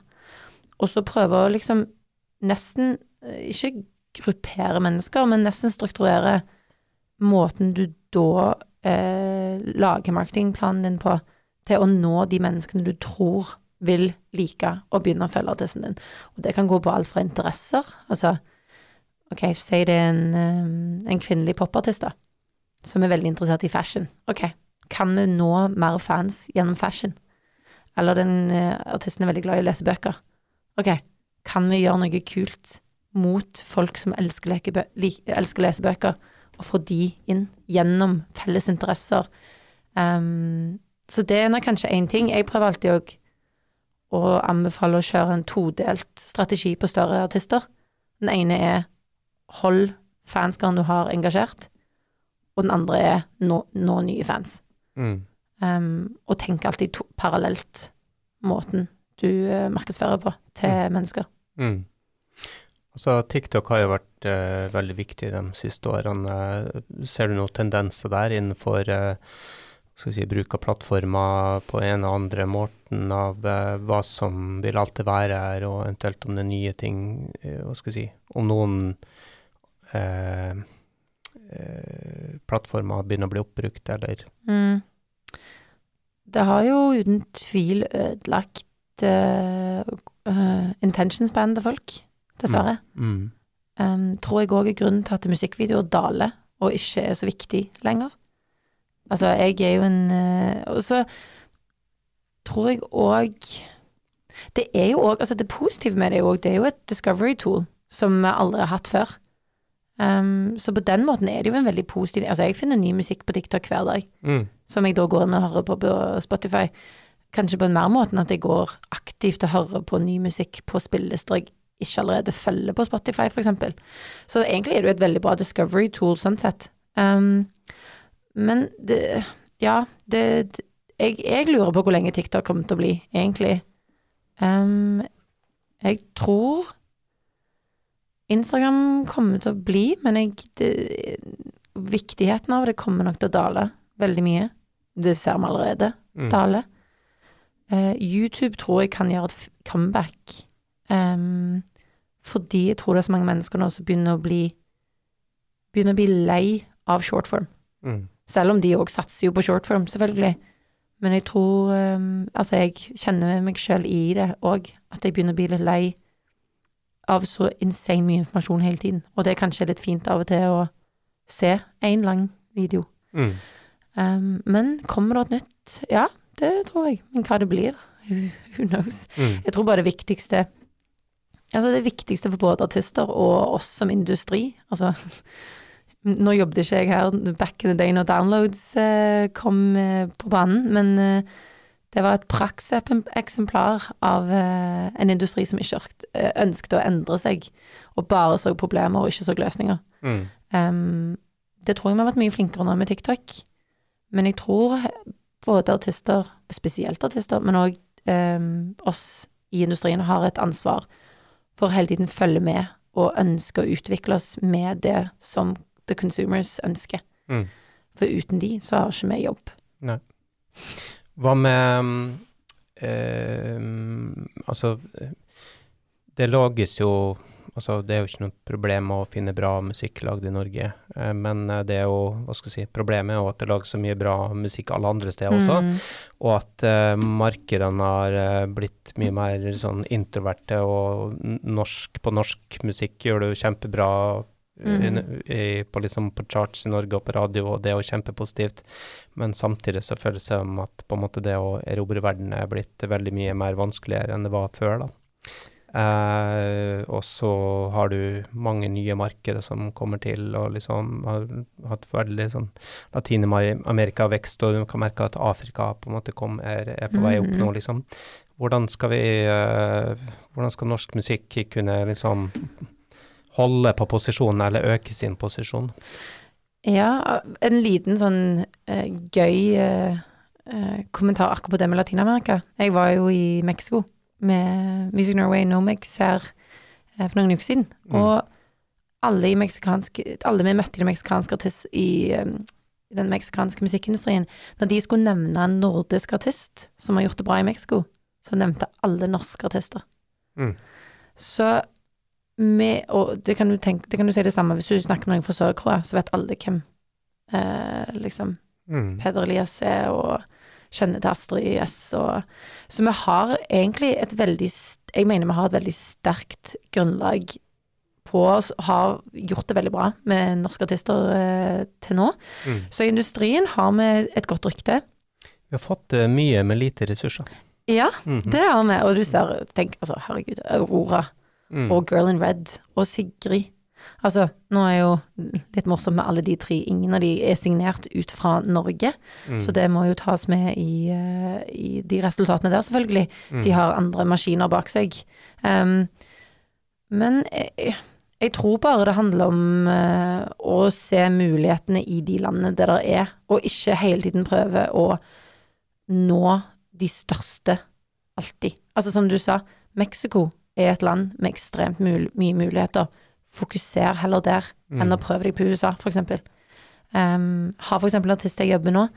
S2: Og så prøve å liksom nesten, eh, ikke gruppere mennesker, men nesten strukturere måten du da eh, lager marketingplanen din på, til å nå de menneskene du tror vil like å begynne å følge artisten din. Og det kan gå på alt fra interesser, altså ok, si det er en, eh, en kvinnelig popartist, da, som er veldig interessert i fashion. Ok, kan vi nå mer fans gjennom fashion? Eller den uh, artisten er veldig glad i å lese bøker. Ok, kan vi gjøre noe kult mot folk som elsker, lekebø elsker å lese bøker, og få de inn gjennom felles interesser? Um, så det er nå kanskje én ting. Jeg prøver alltid òg å anbefale å kjøre en todelt strategi på større artister. Den ene er hold fanskaren du har engasjert, og den andre er nå, nå nye fans.
S1: Mm.
S2: Um, og tenk alltid to, parallelt måten du uh, markedsfører på til
S1: Mm.
S2: mennesker.
S1: Mm. Altså, TikTok har jo vært uh, veldig viktig de siste årene. Ser du noen tendenser der innenfor uh, skal si, bruk av plattformer på en og andre måten av uh, hva som vil alltid være her, og eventuelt om det er nye ting, hva skal jeg si, om noen plattformer begynner å bli oppbrukt, eller
S2: Mm. Det har jo uten tvil ødelagt uh, uh, intention span til folk, dessverre.
S1: mm.
S2: Um, tror jeg òg er grunnen til at musikkvideoer daler og ikke er så viktig lenger. Altså, jeg er jo en uh, Og så tror jeg òg Det er jo òg Altså, det positive med det òg Det er jo et discovery tool som vi aldri har hatt før. Um, så på den måten er det jo en veldig positiv Altså, jeg finner ny musikk på TikTok hver dag
S1: Mm.
S2: som jeg da går inn og hører på på Spotify. Kanskje på en mer måte enn at jeg går aktivt og hører på ny musikk på spillelister jeg ikke allerede følger på Spotify, eksempel. Så egentlig er det jo et veldig bra discovery tool sånn sett. Um, men det Ja, det, det jeg, jeg lurer på hvor lenge TikTok kommer til å bli, egentlig. Um, jeg tror Instagram kommer til å bli, men jeg det, Viktigheten av det kommer nok til å dale veldig mye. Det ser vi allerede
S1: Mm.
S2: dale. Uh, YouTube tror jeg kan gjøre et comeback. Um, fordi jeg tror det er så mange mennesker nå som begynner å bli Begynner å bli lei av shortform.
S1: Mm.
S2: Selv om de òg satser jo på shortform, selvfølgelig. Men jeg tror um, Altså, jeg kjenner meg sjøl i det òg, at jeg begynner å bli litt lei av så insane mye informasjon hele tiden. Og det er kanskje litt fint av og til å se én lang video.
S1: Mm.
S2: Um, men kommer det et nytt? Ja, det tror jeg. Men hva det blir, who, knows.
S1: Mm.
S2: Jeg tror bare det viktigste Altså det viktigste for både artister og oss som industri Altså, nå jobbet ikke jeg her back in the day når downloads eh, kom eh, på banen, men eh, det var et prakseksemplar av eh, en industri som ikke eh, ønsket å endre seg, og bare så problemer og ikke så løsninger.
S1: Mm.
S2: Um, det tror jeg vi har vært mye flinkere nå med TikTok. Men jeg tror både artister, spesielt artister, men òg um, oss i industrien har et ansvar for hele tiden følge med og ønske å utvikle oss med det som the consumers ønsker.
S1: Mm.
S2: For uten de, så har ikke vi jobb.
S1: Hva med eh, Altså, det lages jo Altså, det er jo ikke noe problem å finne bra musikk lagd i Norge, eh, men det er jo, hva skal jeg si, problemet er jo at det lages så mye bra musikk alle andre steder også,
S2: Mm.
S1: og at eh, markedene har eh, blitt mye mer sånn introverte, og norsk, på norsk musikk gjør det jo kjempebra i,
S2: Mhm.
S1: i, på, liksom, på charts i Norge og på radio, og det er jo kjempepositivt. Men samtidig så føles det som at på en måte det å erobre verden er blitt veldig mye mer vanskeligere enn det var før, da. Eh, og så har du mange nye markeder som kommer til, og liksom har hatt veldig sånn Latin-Amerika-vekst, og du kan merke at Afrika på en måte kom, er, er på vei opp
S2: Mhm.
S1: nå, liksom. Hvordan skal vi eh, Hvordan skal norsk musikk kunne liksom holde på posisjonen, eller øke sin posisjon?
S2: Ja, en liten sånn eh, gøy eh, eh, kommentar akkurat på det med Latin-Amerika. Jeg var jo i Mexico med Music Norway Nomex her eh, for noen uker siden.
S1: Mm.
S2: Og alle, i alle vi møtte i den meksikanske artist i, eh, i den meksikanske musikkindustrien, når de skulle nevne en nordisk artist som har gjort det bra i Mexico, så nevnte alle norske artister.
S1: Mm.
S2: Så vi, og det kan, du tenke, det kan du si det samme hvis du snakker med noen fra Sør-Korea, så vet alle hvem eh, liksom
S1: Mm.
S2: Peder Elias er, og kjenner til Astrid S. Og, så vi har egentlig et veldig Jeg mener vi har et veldig sterkt grunnlag på oss, har gjort det veldig bra med norske artister eh, til nå.
S1: Mm.
S2: Så i industrien har vi et godt rykte.
S1: Vi har fått eh, mye med lite ressurser.
S2: Ja,
S1: Mhm.
S2: det har vi. Og du ser, tenk, altså herregud, Aurora
S1: Mm.
S2: og Girl in Red og Sigrid. Altså, nå er jo litt morsomt med alle de tre. Ingen av de er signert ut fra Norge,
S1: Mm.
S2: så det må jo tas med i, eh, i de resultatene der, selvfølgelig.
S1: Mm.
S2: De har andre maskiner bak seg. Um, men jeg, jeg tror bare det handler om uh, å se mulighetene i de landene der det er, og ikke hele tiden prøve å nå de største alltid. Altså som du sa, Mexico er et land med ekstremt mul mye muligheter. Fokuser heller der enn å prøve deg på USA, eksempel. Um, har for eksempel en artist jeg jobber nå,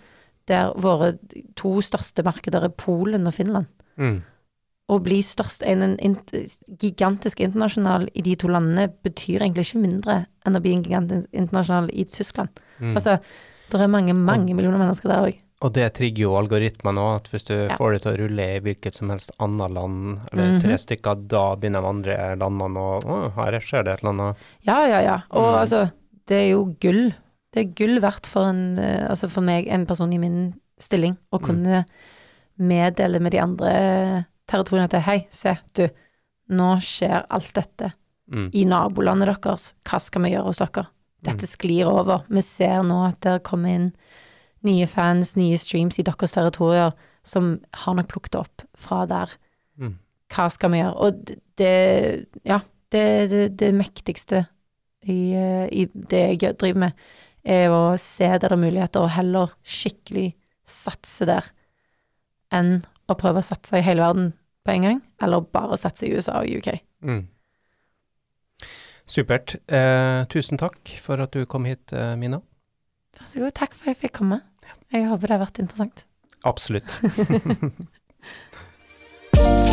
S2: der våre to største markeder er Polen og Finland.
S1: Mm.
S2: Å bli størst, en, en, int- gigantisk internasjonal i de to landene betyr egentlig ikke mindre enn å bli en gigantisk internasjonal i Tyskland.
S1: Mm.
S2: Altså, det er mange, mange millioner mennesker der òg.
S1: Og det trigger jo algoritmene òg, at hvis du
S2: Ja.
S1: får det til å rulle i hvilket som helst annet land, eller
S2: Mhm.
S1: tre stykker, da begynner de andre landene å Å, her skjer det et eller annet.
S2: Ja, ja, ja. Og
S1: Mm.
S2: altså, det er jo gull. Det er gull verdt for en, eh, altså for meg, en person i min stilling, å
S1: Mm.
S2: kunne meddele med de andre territoriene at hei, se, du, nå skjer alt dette
S1: Mm.
S2: i nabolandet deres. Hva skal vi gjøre hos dere? Dette sklir over. Vi ser nå at dere kommer inn nye fans, nye streams i deres territorier, som har nok plukket opp fra der.
S1: Mm.
S2: Hva skal vi gjøre? Og det, ja, det, det, det mektigste i, eh, i det jeg driver med, er å se der det er muligheter, og heller skikkelig satse der, enn å prøve å satse i hele verden på en gang, eller bare satse i USA og UK.
S1: Mm. Supert. Eh, tusen takk for at du kom hit, eh, Mina.
S2: Vær så god. Takk for at jeg fikk komme. Jeg håper det har vært interessant.
S1: Absolutt.